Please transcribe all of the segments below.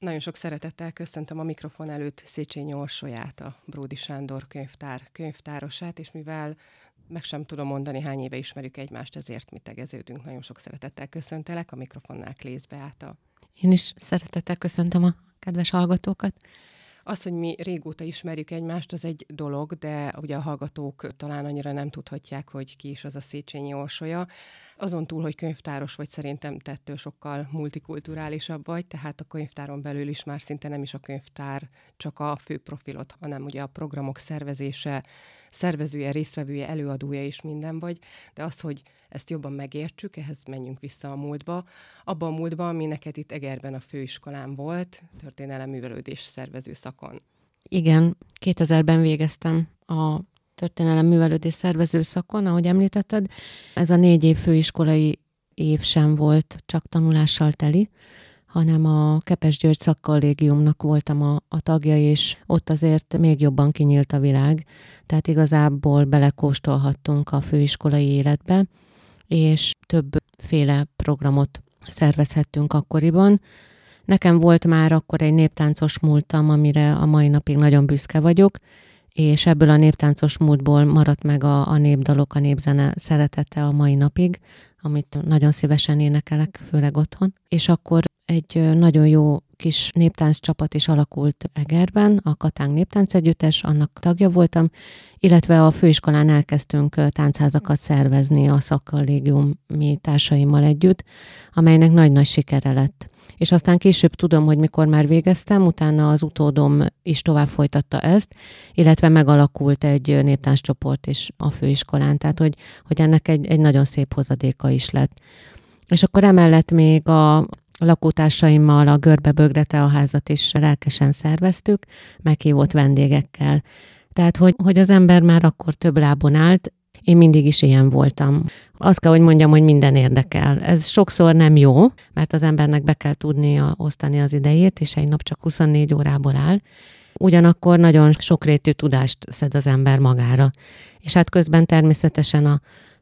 Nagyon sok szeretettel köszöntöm a mikrofon előtt Széchenyi Orsolyát, a Bródi Sándor könyvtár könyvtárosát, és mivel meg sem tudom mondani, hány éve ismerjük egymást, ezért mi tegeződünk. Nagyon sok szeretettel köszöntelek, a mikrofonnál Klész Beáta. Én is szeretettel köszöntöm a kedves hallgatókat. Az, hogy mi régóta ismerjük egymást, az egy dolog, de ugye a hallgatók talán annyira nem tudhatják, hogy ki is az a Széchenyi Orsolya. Azon túl, hogy könyvtáros vagy, szerintem tettől sokkal multikulturálisabb vagy, tehát a könyvtáron belül is már szinte nem is a könyvtár csak a fő profilot, hanem ugye a programok szervezése, szervezője, résztvevője, előadója is minden vagy, de az, hogy ezt jobban megértsük, ehhez menjünk vissza a múltba. Abba a múltba, ami neked itt Egerben a főiskolán volt, történelem művelődés szervező szakon. Igen, 2000-ben végeztem a történelem művelődés szervező szakon, ahogy említetted. Ez a négy év főiskolai év sem volt csak tanulással teli, hanem a Kepes György szakkollégiumnak voltam a, a tagja, és ott azért még jobban kinyílt a világ, tehát igazából belekóstolhattunk a főiskolai életbe, és többféle programot szervezhettünk akkoriban. Nekem volt már akkor egy néptáncos múltam, amire a mai napig nagyon büszke vagyok, és ebből a néptáncos múltból maradt meg a, a népdalok, a népzene szeretete a mai napig, amit nagyon szívesen énekelek, főleg otthon. És akkor egy nagyon jó kis néptánc csapat is alakult Egerben, a Katánk Néptánc Együttes, annak tagja voltam, illetve a főiskolán elkezdtünk táncházakat szervezni a mi társaimmal együtt, amelynek nagy-nagy sikere lett. És aztán később tudom, hogy mikor már végeztem, utána az utódom is tovább folytatta ezt, illetve megalakult egy néptánccsoport is a főiskolán, tehát hogy, hogy ennek egy, egy nagyon szép hozadéka is lett. És akkor emellett még a lakótársaimmal a Görbe Bögrete a házat is lelkesen szerveztük, meghívott vendégekkel. Tehát, hogy, hogy az ember már akkor több lábon állt, én mindig is ilyen voltam. Azt kell, hogy mondjam, hogy minden érdekel. Ez sokszor nem jó, mert az embernek be kell tudnia osztani az idejét, és egy nap csak 24 órából áll. Ugyanakkor nagyon sokrétű tudást szed az ember magára. És hát közben természetesen a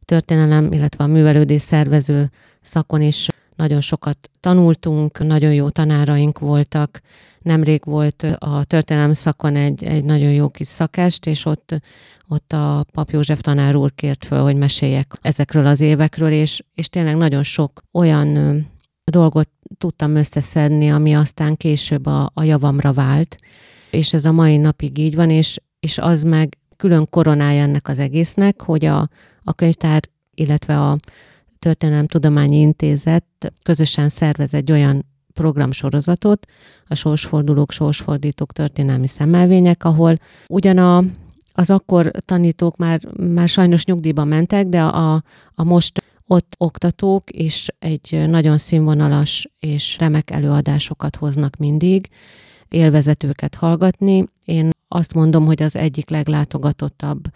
történelem, illetve a művelődés szervező szakon is nagyon sokat tanultunk, nagyon jó tanáraink voltak. Nemrég volt a történelem szakon egy, egy nagyon jó kis szakest, és ott, ott a Pap József tanár úr kért föl, hogy meséljek ezekről az évekről, és, és tényleg nagyon sok olyan dolgot tudtam összeszedni, ami aztán később a, a javamra vált, és ez a mai napig így van, és, és az meg külön koronája ennek az egésznek, hogy a, a könyvtár, illetve a Tudományi Intézet közösen szervez egy olyan programsorozatot, a sorsfordulók, sorsfordítók történelmi szemelvények, ahol ugyan a, az akkor tanítók már, már sajnos nyugdíjba mentek, de a, a most ott oktatók is egy nagyon színvonalas és remek előadásokat hoznak mindig, élvezetőket hallgatni. Én azt mondom, hogy az egyik leglátogatottabb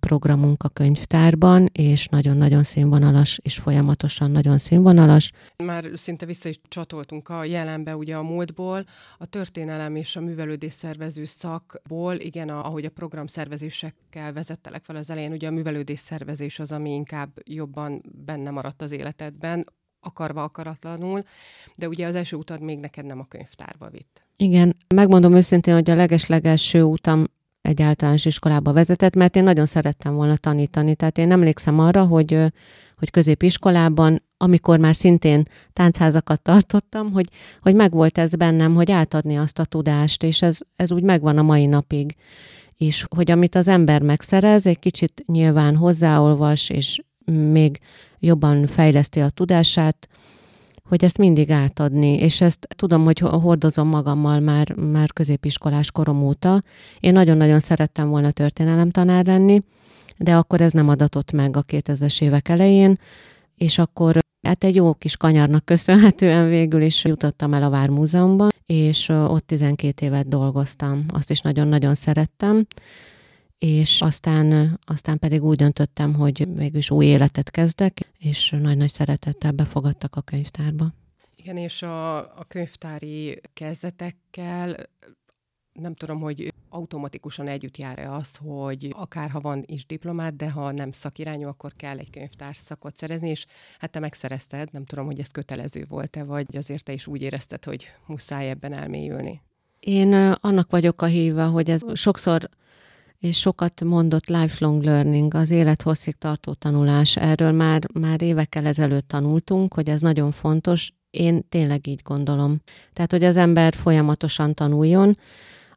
programunk a könyvtárban, és nagyon-nagyon színvonalas, és folyamatosan nagyon színvonalas. Már szinte vissza is csatoltunk a jelenbe, ugye a múltból, a történelem és a művelődés szervező szakból, igen, ahogy a program szervezésekkel vezettelek fel az elején, ugye a művelődés szervezés az, ami inkább jobban benne maradt az életedben, akarva akaratlanul, de ugye az első utad még neked nem a könyvtárba vitt. Igen, megmondom őszintén, hogy a leges-legelső utam egy általános iskolába vezetett, mert én nagyon szerettem volna tanítani. Tehát én emlékszem arra, hogy, hogy középiskolában, amikor már szintén táncházakat tartottam, hogy, hogy megvolt ez bennem, hogy átadni azt a tudást, és ez, ez úgy megvan a mai napig is, hogy amit az ember megszerez, egy kicsit nyilván hozzáolvas, és még jobban fejleszti a tudását, hogy ezt mindig átadni, és ezt tudom, hogy hordozom magammal már, már középiskolás korom óta. Én nagyon-nagyon szerettem volna tanár lenni, de akkor ez nem adatott meg a 2000-es évek elején, és akkor hát egy jó kis kanyarnak köszönhetően végül is jutottam el a Vármúzeumban, és ott 12 évet dolgoztam. Azt is nagyon-nagyon szerettem és aztán, aztán pedig úgy döntöttem, hogy mégis új életet kezdek, és nagy-nagy szeretettel befogadtak a könyvtárba. Igen, és a, a könyvtári kezdetekkel nem tudom, hogy automatikusan együtt jár-e azt, hogy akár ha van is diplomát, de ha nem szakirányú, akkor kell egy könyvtárs szakot szerezni, és hát te megszerezted, nem tudom, hogy ez kötelező volt-e, vagy azért te is úgy érezted, hogy muszáj ebben elmélyülni. Én annak vagyok a híve, hogy ez sokszor és sokat mondott lifelong learning, az élethosszig tartó tanulás. Erről már, már évekkel ezelőtt tanultunk, hogy ez nagyon fontos. Én tényleg így gondolom. Tehát, hogy az ember folyamatosan tanuljon.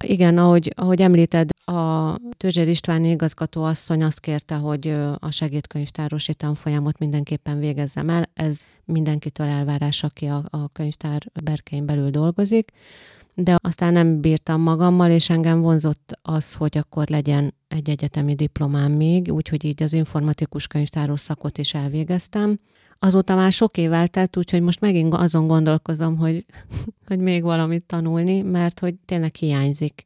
Igen, ahogy, ahogy említed, a Tőzsér István igazgató asszony azt kérte, hogy a segédkönyvtárosi tanfolyamot mindenképpen végezzem el. Ez mindenkitől elvárás, aki a, a könyvtár berkein belül dolgozik de aztán nem bírtam magammal, és engem vonzott az, hogy akkor legyen egy egyetemi diplomám még, úgyhogy így az informatikus könyvtáros szakot is elvégeztem. Azóta már sok év eltelt, úgyhogy most megint azon gondolkozom, hogy, hogy még valamit tanulni, mert hogy tényleg hiányzik.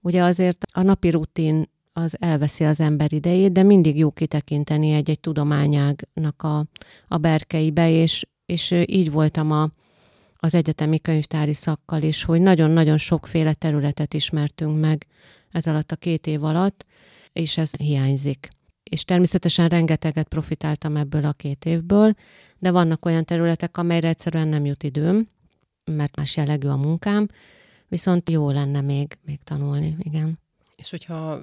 Ugye azért a napi rutin az elveszi az ember idejét, de mindig jó kitekinteni egy-egy tudományágnak a, a berkeibe, és, és így voltam a, az egyetemi könyvtári szakkal is, hogy nagyon-nagyon sokféle területet ismertünk meg ez alatt a két év alatt, és ez hiányzik. És természetesen rengeteget profitáltam ebből a két évből, de vannak olyan területek, amelyre egyszerűen nem jut időm, mert más jellegű a munkám, viszont jó lenne még, még tanulni, igen. És hogyha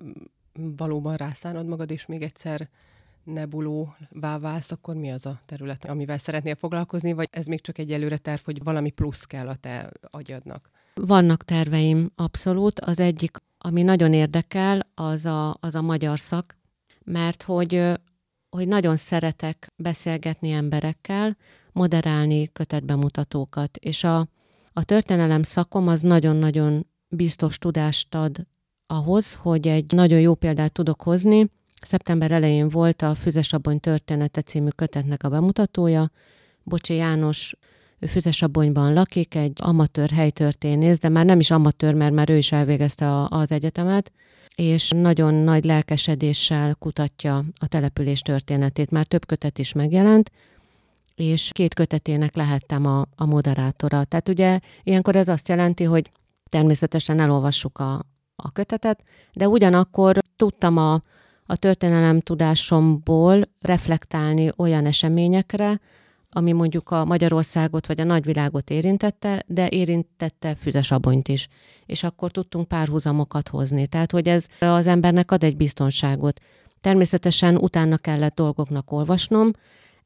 valóban rászánod magad, és még egyszer nebulóvá válsz, akkor mi az a terület, amivel szeretnél foglalkozni, vagy ez még csak egy előre terv, hogy valami plusz kell a te agyadnak? Vannak terveim, abszolút. Az egyik, ami nagyon érdekel, az a, az a magyar szak, mert hogy, hogy nagyon szeretek beszélgetni emberekkel, moderálni kötetbemutatókat, és a, a történelem szakom az nagyon-nagyon biztos tudást ad ahhoz, hogy egy nagyon jó példát tudok hozni, Szeptember elején volt a Füzesabony története című kötetnek a bemutatója. Bocsi János ő Füzesabonyban lakik, egy amatőr helytörténész, de már nem is amatőr, mert már ő is elvégezte a, az egyetemet, és nagyon nagy lelkesedéssel kutatja a település történetét. Már több kötet is megjelent, és két kötetének lehettem a, a moderátora. Tehát ugye ilyenkor ez azt jelenti, hogy természetesen elolvassuk a, a kötetet, de ugyanakkor tudtam a, a történelem tudásomból reflektálni olyan eseményekre, ami mondjuk a Magyarországot vagy a nagyvilágot érintette, de érintette Füzesabonyt is. És akkor tudtunk párhuzamokat hozni. Tehát, hogy ez az embernek ad egy biztonságot. Természetesen utána kellett dolgoknak olvasnom,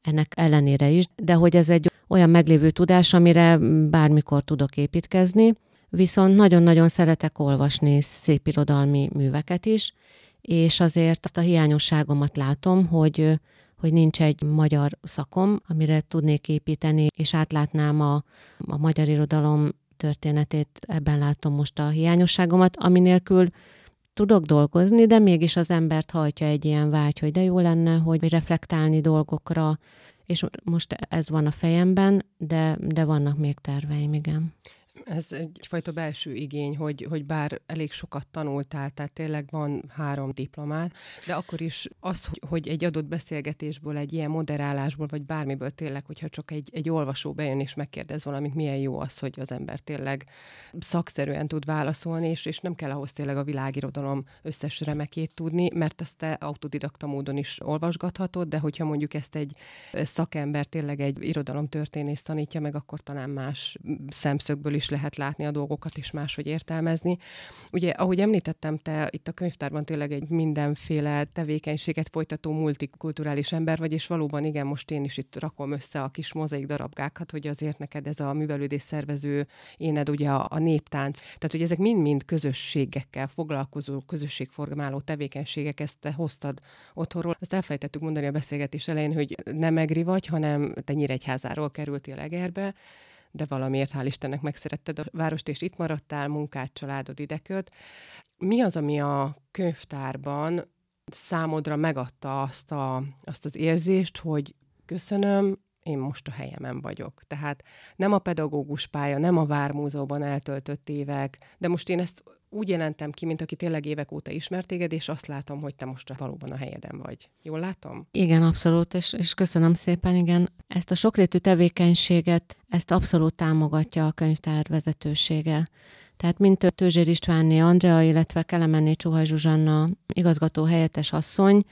ennek ellenére is, de hogy ez egy olyan meglévő tudás, amire bármikor tudok építkezni, viszont nagyon-nagyon szeretek olvasni szépirodalmi műveket is, és azért azt a hiányosságomat látom, hogy hogy nincs egy magyar szakom, amire tudnék építeni, és átlátnám a, a magyar irodalom történetét, ebben látom most a hiányosságomat, ami nélkül tudok dolgozni, de mégis az embert hajtja egy ilyen vágy, hogy de jó lenne, hogy reflektálni dolgokra, és most ez van a fejemben, de, de vannak még terveim, igen ez egyfajta belső igény, hogy, hogy bár elég sokat tanultál, tehát tényleg van három diplomát, de akkor is az, hogy egy adott beszélgetésből, egy ilyen moderálásból, vagy bármiből tényleg, hogyha csak egy, egy olvasó bejön és megkérdez valamit, milyen jó az, hogy az ember tényleg szakszerűen tud válaszolni, és, és nem kell ahhoz tényleg a világirodalom összes remekét tudni, mert ezt te autodidakta módon is olvasgathatod, de hogyha mondjuk ezt egy szakember, tényleg egy irodalomtörténész tanítja meg, akkor talán más szemszögből is lehet látni a dolgokat, és máshogy értelmezni. Ugye, ahogy említettem, te itt a könyvtárban tényleg egy mindenféle tevékenységet folytató multikulturális ember vagy, és valóban igen, most én is itt rakom össze a kis mozaik darabgákat, hogy azért neked ez a művelődés szervező éned ugye a, a néptánc. Tehát, hogy ezek mind-mind közösségekkel foglalkozó, közösségformáló tevékenységek, ezt te hoztad otthonról. Azt elfejtettük mondani a beszélgetés elején, hogy nem egri vagy, hanem te Nyíregyházáról kerültél Egerbe, de valamiért hál' Istennek megszeretted a várost, és itt maradtál, munkát, családod ideköt. Mi az, ami a könyvtárban számodra megadta azt, a, azt az érzést, hogy köszönöm, én most a helyemen vagyok. Tehát nem a pedagógus pálya, nem a Vármúzóban eltöltött évek, de most én ezt úgy jelentem ki, mint aki tényleg évek óta ismert téged, és azt látom, hogy te most valóban a helyeden vagy. Jól látom? Igen, abszolút, és, és köszönöm szépen, igen. Ezt a sokrétű tevékenységet, ezt abszolút támogatja a könyvtár vezetősége. Tehát mint Tőzsér Istvánné Andrea, illetve Kelemenné Csuhaj Zsuzsanna igazgató helyettes asszony,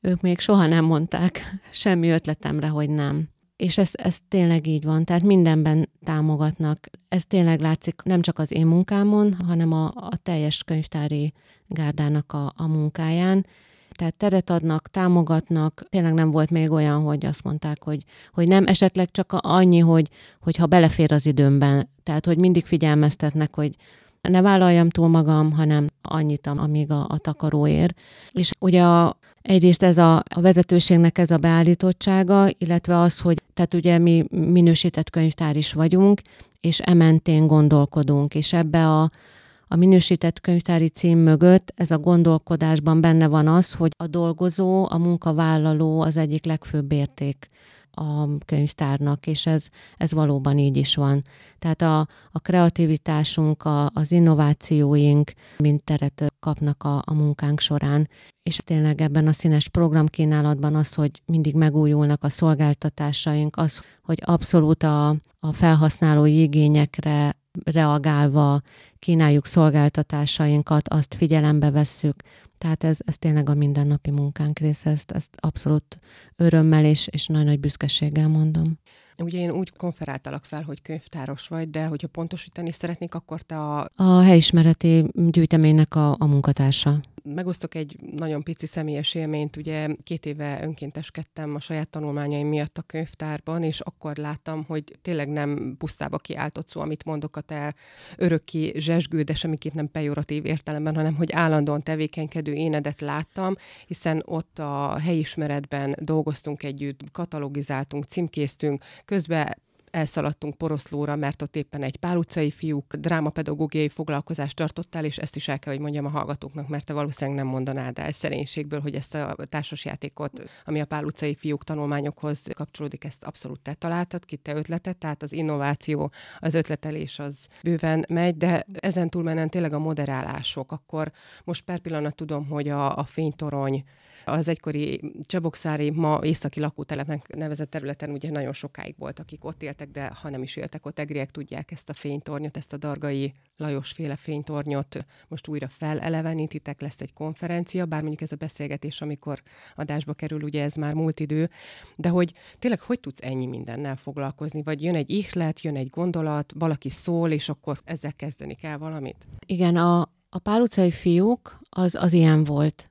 ők még soha nem mondták semmi ötletemre, hogy nem. És ez, ez tényleg így van, tehát mindenben támogatnak. Ez tényleg látszik nem csak az én munkámon, hanem a, a teljes könyvtári gárdának a, a munkáján. Tehát teret adnak, támogatnak. Tényleg nem volt még olyan, hogy azt mondták, hogy, hogy nem, esetleg csak annyi, hogy, hogy ha belefér az időmben. Tehát, hogy mindig figyelmeztetnek, hogy ne vállaljam túl magam, hanem annyit, amíg a, a takaró ér. És ugye a, egyrészt ez a, a vezetőségnek ez a beállítottsága, illetve az, hogy tehát ugye mi minősített könyvtár is vagyunk, és ementén gondolkodunk, és ebbe a, a minősített könyvtári cím mögött ez a gondolkodásban benne van az, hogy a dolgozó, a munkavállaló az egyik legfőbb érték a könyvtárnak, és ez, ez valóban így is van. Tehát a, a kreativitásunk, a, az innovációink mind teret kapnak a, a munkánk során, és tényleg ebben a színes programkínálatban az, hogy mindig megújulnak a szolgáltatásaink, az, hogy abszolút a, a felhasználói igényekre reagálva kínáljuk szolgáltatásainkat, azt figyelembe vesszük, tehát ez, ez tényleg a mindennapi munkánk része, ezt, ezt abszolút örömmel és, és nagy nagy büszkeséggel mondom. Ugye én úgy konferáltalak fel, hogy könyvtáros vagy, de hogyha pontosítani szeretnék, akkor te a... A helyismereti gyűjteménynek a, a munkatársa. Megosztok egy nagyon pici személyes élményt. Ugye két éve önkénteskedtem a saját tanulmányaim miatt a könyvtárban, és akkor láttam, hogy tényleg nem pusztába kiáltott szó, amit mondok a te örökki zsesgő, de semmiképp nem pejoratív értelemben, hanem hogy állandóan tevékenykedő énedet láttam, hiszen ott a helyismeretben dolgoztunk együtt, katalogizáltunk, címkéztünk, közben elszaladtunk Poroszlóra, mert ott éppen egy pál utcai fiúk drámapedagógiai foglalkozást tartottál, és ezt is el kell, hogy mondjam a hallgatóknak, mert te valószínűleg nem mondanád el szerénységből, hogy ezt a társasjátékot, ami a pál utcai fiúk tanulmányokhoz kapcsolódik, ezt abszolút te találtad ki, te ötletet, tehát az innováció, az ötletelés az bőven megy, de ezen túlmenően tényleg a moderálások, akkor most per pillanat tudom, hogy a, a fénytorony az egykori Csabokszári, ma északi lakótelepnek nevezett területen ugye nagyon sokáig volt, akik ott éltek, de ha nem is éltek ott, egriek tudják ezt a fénytornyot, ezt a Dargai Lajos féle fénytornyot most újra felelevenítitek, lesz egy konferencia, bár mondjuk ez a beszélgetés, amikor adásba kerül, ugye ez már múlt idő, de hogy tényleg hogy tudsz ennyi mindennel foglalkozni, vagy jön egy ihlet, jön egy gondolat, valaki szól, és akkor ezzel kezdeni kell valamit? Igen, a, a pál utcai fiúk az, az ilyen volt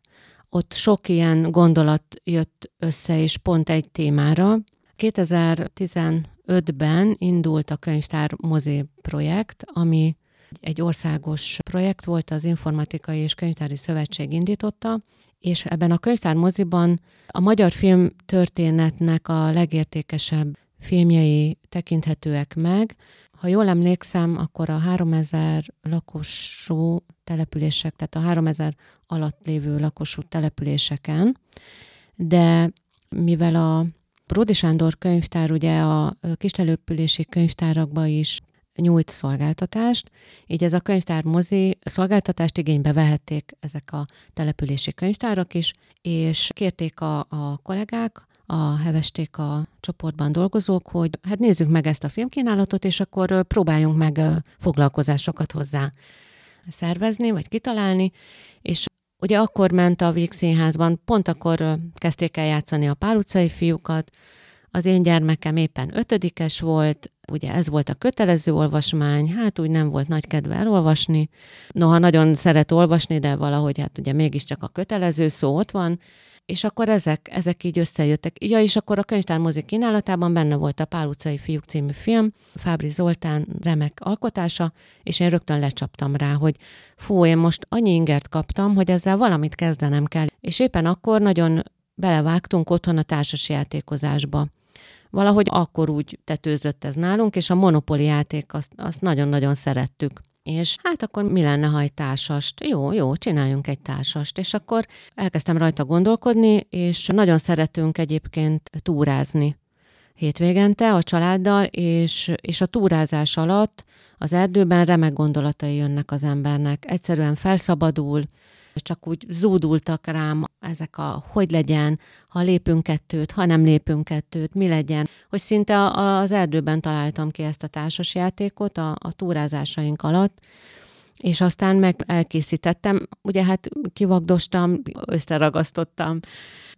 ott sok ilyen gondolat jött össze, és pont egy témára. 2015-ben indult a Könyvtár Mozi projekt, ami egy országos projekt volt, az Informatikai és Könyvtári Szövetség indította, és ebben a könyvtár moziban a magyar film történetnek a legértékesebb filmjei tekinthetőek meg. Ha jól emlékszem, akkor a 3000 lakosú települések, tehát a 3000 alatt lévő lakosú településeken, de mivel a Bródi Sándor könyvtár ugye a kistelepülési könyvtárakba is nyújt szolgáltatást, így ez a könyvtár mozi szolgáltatást igénybe vehették ezek a települési könyvtárak is, és kérték a, a kollégák, a hevesték a csoportban dolgozók, hogy hát nézzük meg ezt a filmkínálatot, és akkor próbáljunk meg foglalkozásokat hozzá szervezni, vagy kitalálni, és ugye akkor ment a Víg Színházban, pont akkor kezdték el játszani a Pál utcai fiúkat, az én gyermekem éppen ötödikes volt, ugye ez volt a kötelező olvasmány, hát úgy nem volt nagy kedve elolvasni. Noha nagyon szeret olvasni, de valahogy hát ugye mégiscsak a kötelező szó ott van, és akkor ezek, ezek így összejöttek. Ja, és akkor a könyvtár mozik kínálatában benne volt a Pál utcai fiúk című film, Fábri Zoltán remek alkotása, és én rögtön lecsaptam rá, hogy fú, én most annyi ingert kaptam, hogy ezzel valamit kezdenem kell. És éppen akkor nagyon belevágtunk otthon a társas játékozásba. Valahogy akkor úgy tetőzött ez nálunk, és a monopoli játék azt, azt nagyon-nagyon szerettük és hát akkor mi lenne, ha egy társast? Jó, jó, csináljunk egy társast. És akkor elkezdtem rajta gondolkodni, és nagyon szeretünk egyébként túrázni hétvégente a családdal, és, és a túrázás alatt az erdőben remek gondolatai jönnek az embernek. Egyszerűen felszabadul, csak úgy zúdultak rám ezek a hogy legyen, ha lépünk kettőt, ha nem lépünk kettőt, mi legyen, hogy szinte az erdőben találtam ki ezt a társasjátékot a, a túrázásaink alatt, és aztán meg elkészítettem, ugye hát kivagdostam, összeragasztottam,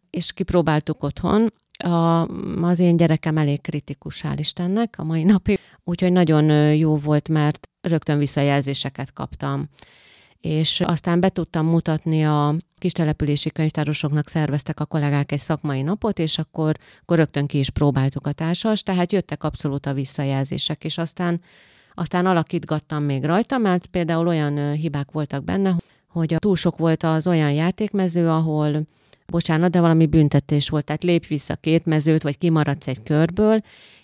és kipróbáltuk otthon. A, az én gyerekem elég kritikus, hál' Istennek a mai napig, úgyhogy nagyon jó volt, mert rögtön visszajelzéseket kaptam. És aztán be tudtam mutatni a kistelepülési könyvtárosoknak szerveztek a kollégák egy szakmai napot, és akkor, akkor rögtön ki is próbáltuk a társas, tehát jöttek abszolút a visszajelzések, és aztán aztán alakítgattam még rajta, mert például olyan hibák voltak benne, hogy túl sok volt az olyan játékmező, ahol bocsánat, de valami büntetés volt, tehát lép vissza két mezőt, vagy kimaradsz egy körből,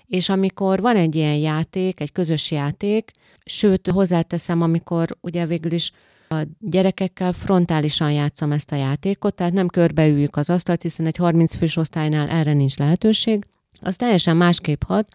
és amikor van egy ilyen játék, egy közös játék, sőt, hozzáteszem, amikor ugye végül is a gyerekekkel frontálisan játszom ezt a játékot, tehát nem körbeüljük az asztalt, hiszen egy 30 fős osztálynál erre nincs lehetőség, az teljesen másképp hat,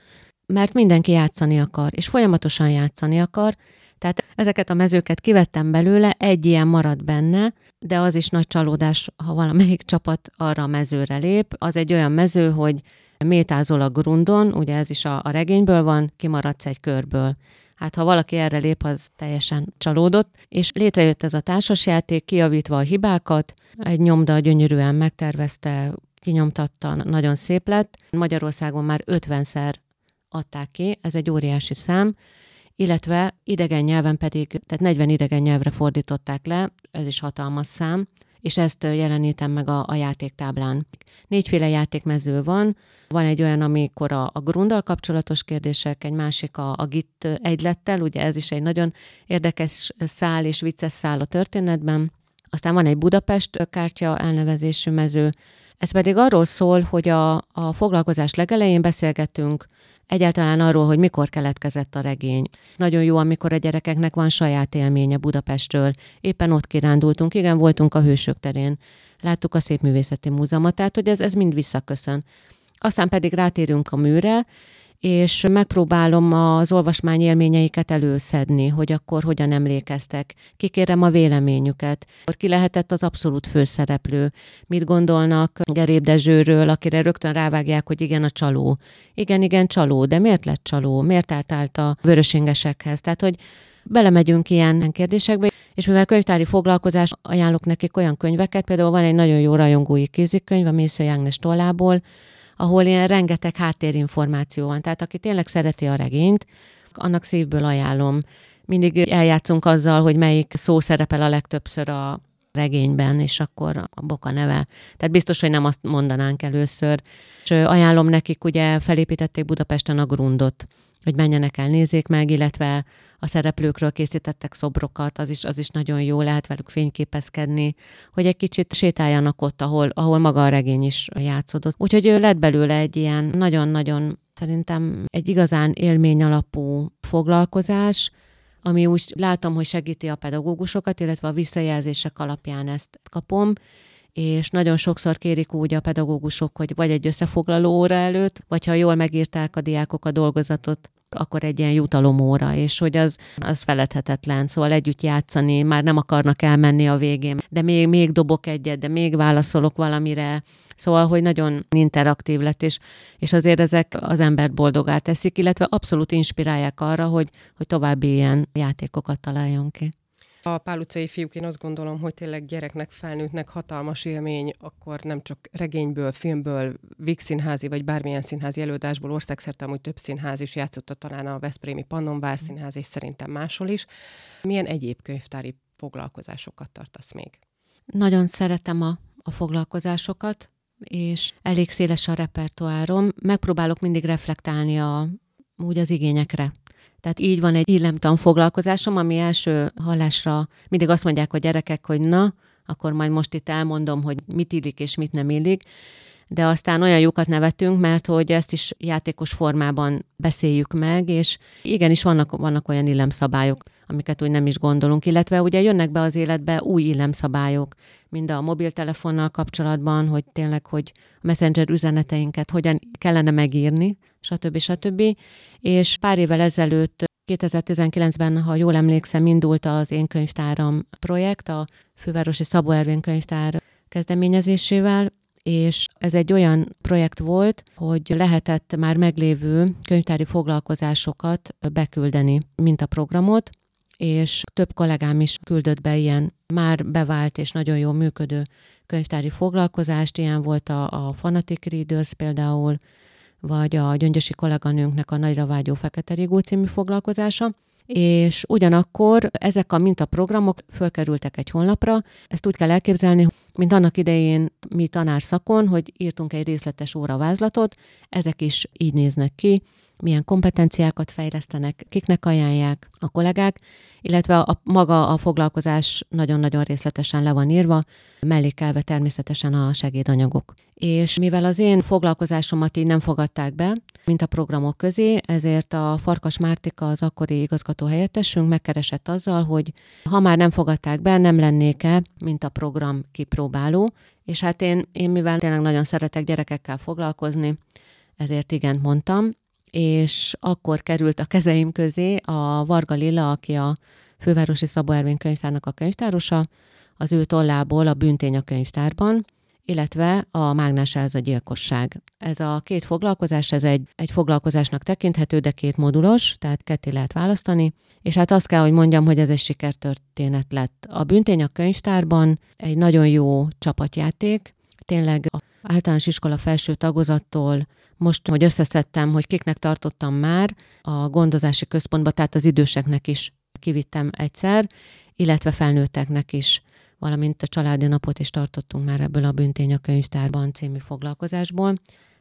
mert mindenki játszani akar, és folyamatosan játszani akar, tehát ezeket a mezőket kivettem belőle, egy ilyen marad benne, de az is nagy csalódás, ha valamelyik csapat arra a mezőre lép. Az egy olyan mező, hogy métázol a grundon, ugye ez is a, a regényből van, kimaradsz egy körből. Hát ha valaki erre lép, az teljesen csalódott, és létrejött ez a társasjáték, kiavítva a hibákat, egy nyomda gyönyörűen megtervezte, kinyomtatta, nagyon szép lett. Magyarországon már 50-szer adták ki, ez egy óriási szám, illetve idegen nyelven pedig, tehát 40 idegen nyelvre fordították le, ez is hatalmas szám, és ezt jelenítem meg a, a játéktáblán. Négyféle játékmező van, van egy olyan, amikor a, a grundal kapcsolatos kérdések, egy másik a, a git egylettel, ugye ez is egy nagyon érdekes szál és vicces szál a történetben. Aztán van egy Budapest kártya elnevezésű mező, ez pedig arról szól, hogy a, a foglalkozás legelején beszélgetünk egyáltalán arról, hogy mikor keletkezett a regény. Nagyon jó, amikor a gyerekeknek van saját élménye Budapestről. Éppen ott kirándultunk, igen, voltunk a Hősök terén. Láttuk a Szépművészeti Múzeumot, tehát hogy ez, ez mind visszaköszön. Aztán pedig rátérünk a műre, és megpróbálom az olvasmány élményeiket előszedni, hogy akkor hogyan emlékeztek. Kikérem a véleményüket. Ki lehetett az abszolút főszereplő? Mit gondolnak Geréb Dezsőről, akire rögtön rávágják, hogy igen, a csaló. Igen, igen, csaló, de miért lett csaló? Miért állt a vörösingesekhez? Tehát, hogy belemegyünk ilyen kérdésekbe, és mivel könyvtári foglalkozás, ajánlok nekik olyan könyveket, például van egy nagyon jó rajongói kézikönyv a Mésző Jágnes tollából, ahol ilyen rengeteg háttérinformáció van. Tehát aki tényleg szereti a regényt, annak szívből ajánlom. Mindig eljátszunk azzal, hogy melyik szó szerepel a legtöbbször a regényben, és akkor a boka neve. Tehát biztos, hogy nem azt mondanánk először. És ajánlom nekik, ugye felépítették Budapesten a grundot, hogy menjenek el, nézzék meg, illetve a szereplőkről készítettek szobrokat, az is, az is nagyon jó, lehet velük fényképezkedni, hogy egy kicsit sétáljanak ott, ahol, ahol maga a regény is játszódott. Úgyhogy ő lett belőle egy ilyen nagyon-nagyon szerintem egy igazán élmény alapú foglalkozás, ami úgy látom, hogy segíti a pedagógusokat, illetve a visszajelzések alapján ezt kapom, és nagyon sokszor kérik úgy a pedagógusok, hogy vagy egy összefoglaló óra előtt, vagy ha jól megírták a diákok a dolgozatot, akkor egy ilyen jutalomóra, és hogy az, az feledhetetlen, szóval együtt játszani, már nem akarnak elmenni a végén, de még, még dobok egyet, de még válaszolok valamire, Szóval, hogy nagyon interaktív lett, és, és azért ezek az embert boldogá teszik, illetve abszolút inspirálják arra, hogy, hogy további ilyen játékokat találjon ki. A Pál utcai fiúk, én azt gondolom, hogy tényleg gyereknek, felnőttnek hatalmas élmény, akkor nem csak regényből, filmből, Vix színházi, vagy bármilyen színházi előadásból, országszerte amúgy több színház is játszotta talán a Veszprémi Pannonvár színház, és szerintem máshol is. Milyen egyéb könyvtári foglalkozásokat tartasz még? Nagyon szeretem a, a foglalkozásokat, és elég széles a repertoárom. Megpróbálok mindig reflektálni a, úgy az igényekre. Tehát így van egy illemtan foglalkozásom, ami első hallásra mindig azt mondják a gyerekek, hogy na, akkor majd most itt elmondom, hogy mit illik és mit nem illik, de aztán olyan jókat nevetünk, mert hogy ezt is játékos formában beszéljük meg, és igenis vannak, vannak olyan illemszabályok, amiket úgy nem is gondolunk, illetve ugye jönnek be az életbe új illemszabályok, mind a mobiltelefonnal kapcsolatban, hogy tényleg, hogy a messenger üzeneteinket hogyan kellene megírni, stb. stb. És pár évvel ezelőtt 2019-ben, ha jól emlékszem, indult az Én könyvtáram projekt, a Fővárosi Szabó Ervin könyvtár kezdeményezésével, és ez egy olyan projekt volt, hogy lehetett már meglévő könyvtári foglalkozásokat beküldeni, mint a programot, és több kollégám is küldött be ilyen már bevált és nagyon jól működő könyvtári foglalkozást, ilyen volt a, a Fanatic Readers például, vagy a gyöngyösi kolléganőnknek a Nagyra vágyó Fekete Rigó című foglalkozása, és ugyanakkor ezek a mintaprogramok fölkerültek egy honlapra. Ezt úgy kell elképzelni, mint annak idején mi tanárszakon, hogy írtunk egy részletes óravázlatot, ezek is így néznek ki, milyen kompetenciákat fejlesztenek, kiknek ajánlják a kollégák, illetve a, maga a foglalkozás nagyon-nagyon részletesen le van írva, mellékelve természetesen a segédanyagok. És mivel az én foglalkozásomat így nem fogadták be, mint a programok közé, ezért a Farkas Mártika, az akkori igazgató helyettesünk megkeresett azzal, hogy ha már nem fogadták be, nem lennék-e, mint a program kipróbáló, és hát én, én mivel tényleg nagyon szeretek gyerekekkel foglalkozni, ezért igen mondtam, és akkor került a kezeim közé a Varga Lilla, aki a fővárosi Szabó Ervin könyvtárnak a könyvtárosa, az ő tollából a büntény a könyvtárban, illetve a mágnás a gyilkosság. Ez a két foglalkozás, ez egy, egy foglalkozásnak tekinthető, de két modulos, tehát ketté lehet választani, és hát azt kell, hogy mondjam, hogy ez egy sikertörténet lett. A büntény a könyvtárban egy nagyon jó csapatjáték, tényleg a általános iskola felső tagozattól most, hogy összeszedtem, hogy kiknek tartottam már a gondozási központba, tehát az időseknek is kivittem egyszer, illetve felnőtteknek is, valamint a családi napot is tartottunk már ebből a Büntény a könyvtárban című foglalkozásból.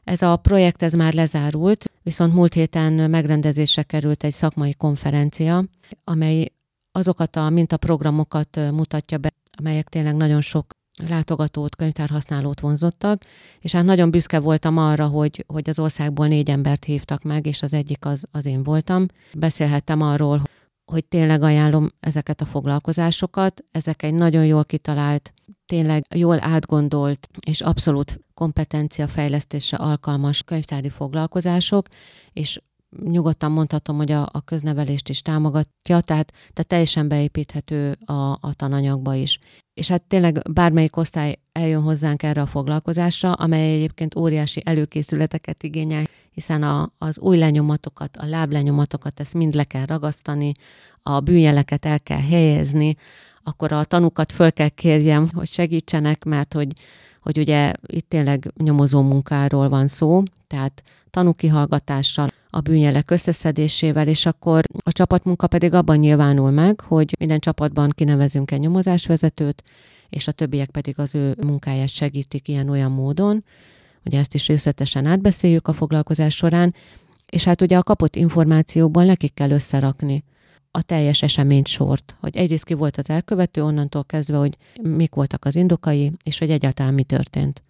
Ez a projekt ez már lezárult, viszont múlt héten megrendezésre került egy szakmai konferencia, amely azokat a mintaprogramokat mutatja be, amelyek tényleg nagyon sok látogatót, könyvtárhasználót vonzottak, és hát nagyon büszke voltam arra, hogy, hogy az országból négy embert hívtak meg, és az egyik az, az én voltam. Beszélhettem arról, hogy tényleg ajánlom ezeket a foglalkozásokat. Ezek egy nagyon jól kitalált, tényleg jól átgondolt és abszolút kompetencia fejlesztése alkalmas könyvtári foglalkozások, és nyugodtan mondhatom, hogy a, a köznevelést is támogatja, tehát, tehát teljesen beépíthető a, a tananyagba is. És hát tényleg bármelyik osztály eljön hozzánk erre a foglalkozásra, amely egyébként óriási előkészületeket igényel, hiszen a, az új lenyomatokat, a láblenyomatokat, ezt mind le kell ragasztani, a bűnjeleket el kell helyezni, akkor a tanukat föl kell kérjem, hogy segítsenek, mert hogy, hogy ugye itt tényleg nyomozó munkáról van szó, tehát tanúkihallgatással, a bűnjelek összeszedésével, és akkor a csapatmunka pedig abban nyilvánul meg, hogy minden csapatban kinevezünk egy nyomozásvezetőt, és a többiek pedig az ő munkáját segítik ilyen-olyan módon, hogy ezt is részletesen átbeszéljük a foglalkozás során, és hát ugye a kapott információból nekik kell összerakni a teljes eseményt sort, hogy egyrészt ki volt az elkövető, onnantól kezdve, hogy mik voltak az indokai, és hogy egyáltalán mi történt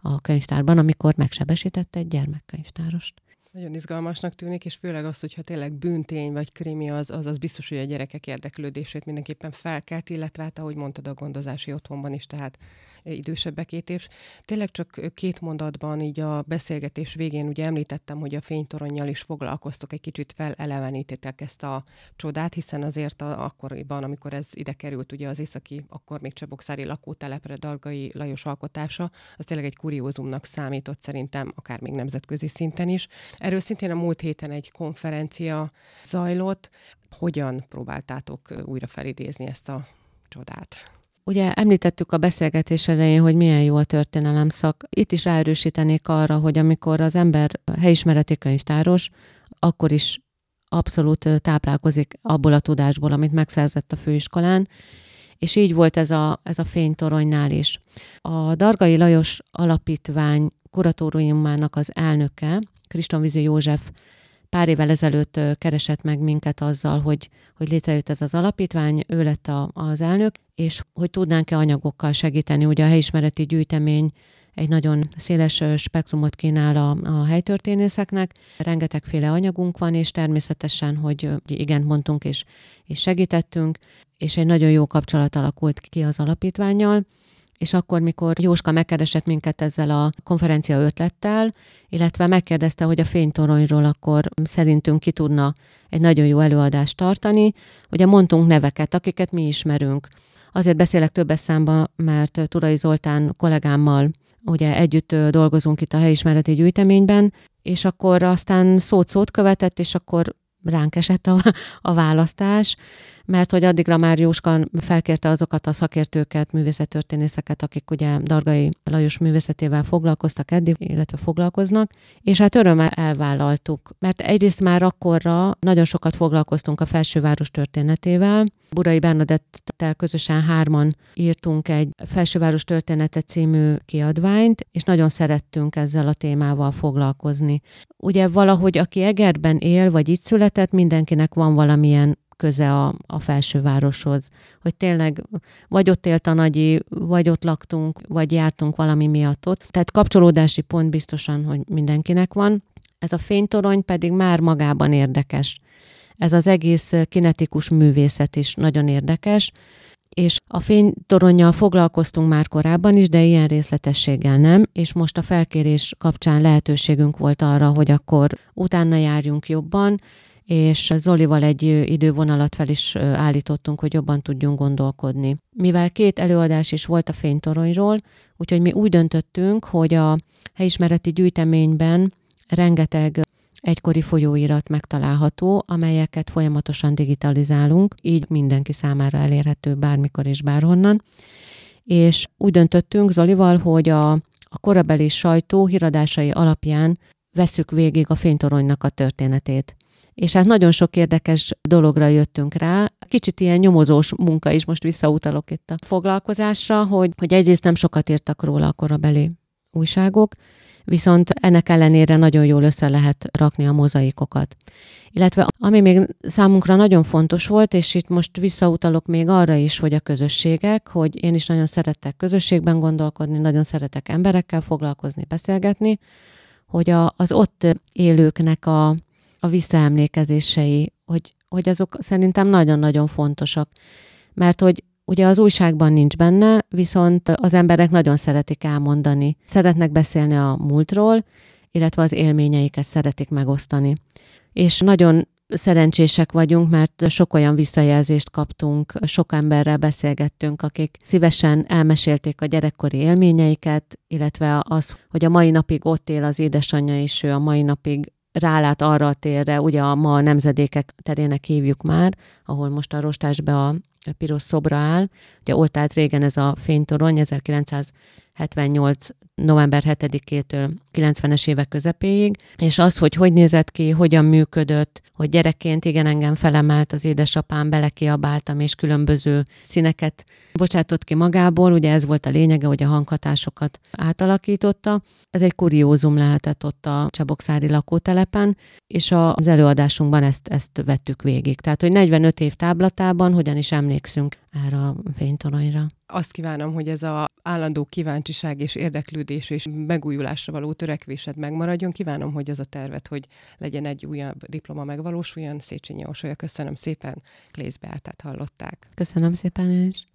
a könyvtárban, amikor megsebesítette egy gyermekkönyvtárost. Nagyon izgalmasnak tűnik, és főleg az, hogyha tényleg bűntény vagy krimi, az, az, az biztos, hogy a gyerekek érdeklődését mindenképpen felkelt, illetve hát, ahogy mondtad, a gondozási otthonban is, tehát idősebbekét, és tényleg csak két mondatban így a beszélgetés végén ugye említettem, hogy a fénytoronnyal is foglalkoztok, egy kicsit felelevenítettek ezt a csodát, hiszen azért a, akkoriban, amikor ez ide került, ugye az északi, akkor még Csebokszári lakótelepre Dargai Lajos alkotása, az tényleg egy kuriózumnak számított szerintem, akár még nemzetközi szinten is. Erről szintén a múlt héten egy konferencia zajlott. Hogyan próbáltátok újra felidézni ezt a csodát? Ugye említettük a beszélgetés elején, hogy milyen jó a történelem szak. Itt is ráerősítenék arra, hogy amikor az ember helyismereti könyvtáros, akkor is abszolút táplálkozik abból a tudásból, amit megszerzett a főiskolán, és így volt ez a, ez a fénytoronynál is. A Dargai Lajos Alapítvány kuratóriumának az elnöke, Kristonvizi József pár évvel ezelőtt keresett meg minket azzal, hogy, hogy létrejött ez az alapítvány, ő lett a, az elnök, és hogy tudnánk-e anyagokkal segíteni. Ugye a helyismereti gyűjtemény egy nagyon széles spektrumot kínál a, a helytörténészeknek, rengetegféle anyagunk van, és természetesen, hogy igen mondtunk és, és segítettünk, és egy nagyon jó kapcsolat alakult ki az alapítványjal, és akkor, mikor Jóska megkeresett minket ezzel a konferencia ötlettel, illetve megkérdezte, hogy a fénytoronyról akkor szerintünk ki tudna egy nagyon jó előadást tartani, ugye mondtunk neveket, akiket mi ismerünk. Azért beszélek többes számba, mert Turai Zoltán kollégámmal ugye együtt dolgozunk itt a helyismereti gyűjteményben, és akkor aztán szót-szót követett, és akkor ránk esett a, a választás. Mert hogy addigra már Jóska felkérte azokat a szakértőket, művészettörténészeket, akik ugye Dargai Lajos művészetével foglalkoztak eddig, illetve foglalkoznak, és hát örömmel elvállaltuk, mert egyrészt már akkorra nagyon sokat foglalkoztunk a felsőváros történetével, Burai Bernadettel közösen hárman írtunk egy Felsőváros története című kiadványt, és nagyon szerettünk ezzel a témával foglalkozni. Ugye valahogy, aki Egerben él, vagy itt született, mindenkinek van valamilyen köze a, a felsővároshoz. Hogy tényleg vagy ott élt a nagyi, vagy ott laktunk, vagy jártunk valami miatt ott. Tehát kapcsolódási pont biztosan, hogy mindenkinek van. Ez a fénytorony pedig már magában érdekes. Ez az egész kinetikus művészet is nagyon érdekes, és a fénytoronnyal foglalkoztunk már korábban is, de ilyen részletességgel nem, és most a felkérés kapcsán lehetőségünk volt arra, hogy akkor utána járjunk jobban, és Zolival egy idővonalat fel is állítottunk, hogy jobban tudjunk gondolkodni. Mivel két előadás is volt a fénytoronyról, úgyhogy mi úgy döntöttünk, hogy a helyismereti gyűjteményben rengeteg egykori folyóirat megtalálható, amelyeket folyamatosan digitalizálunk, így mindenki számára elérhető bármikor és bárhonnan. És úgy döntöttünk Zolival, hogy a, a korabeli sajtó híradásai alapján veszük végig a fénytoronynak a történetét. És hát nagyon sok érdekes dologra jöttünk rá. Kicsit ilyen nyomozós munka is, most visszautalok itt a foglalkozásra, hogy, hogy egyrészt nem sokat írtak róla a korabeli újságok, viszont ennek ellenére nagyon jól össze lehet rakni a mozaikokat. Illetve ami még számunkra nagyon fontos volt, és itt most visszautalok még arra is, hogy a közösségek, hogy én is nagyon szeretek közösségben gondolkodni, nagyon szeretek emberekkel foglalkozni, beszélgetni, hogy a, az ott élőknek a, a visszaemlékezései, hogy, hogy azok szerintem nagyon-nagyon fontosak. Mert hogy Ugye az újságban nincs benne, viszont az emberek nagyon szeretik elmondani. Szeretnek beszélni a múltról, illetve az élményeiket szeretik megosztani. És nagyon szerencsések vagyunk, mert sok olyan visszajelzést kaptunk, sok emberrel beszélgettünk, akik szívesen elmesélték a gyerekkori élményeiket, illetve az, hogy a mai napig ott él az édesanyja, és ő a mai napig rálát arra a térre, ugye a ma a nemzedékek terének hívjuk már, ahol most a rostásbe a piros szobra áll. Ugye ott állt régen ez a fénytorony 1978 november 7-től 90-es évek közepéig, és az, hogy hogy nézett ki, hogyan működött, hogy gyerekként igen engem felemelt az édesapám, belekiabáltam, és különböző színeket bocsátott ki magából, ugye ez volt a lényege, hogy a hanghatásokat átalakította. Ez egy kuriózum lehetett ott a Csabokszári lakótelepen, és az előadásunkban ezt, ezt vettük végig. Tehát, hogy 45 év táblatában hogyan is emlékszünk erre a fénytoronyra. Azt kívánom, hogy ez a állandó kíváncsiság és érdeklődés és megújulásra való törekvésed megmaradjon. Kívánom, hogy az a tervet, hogy legyen egy újabb diploma megvalósuljon. Széchenyi Orsolya, köszönöm szépen. Klész Beátát hallották. Köszönöm szépen is.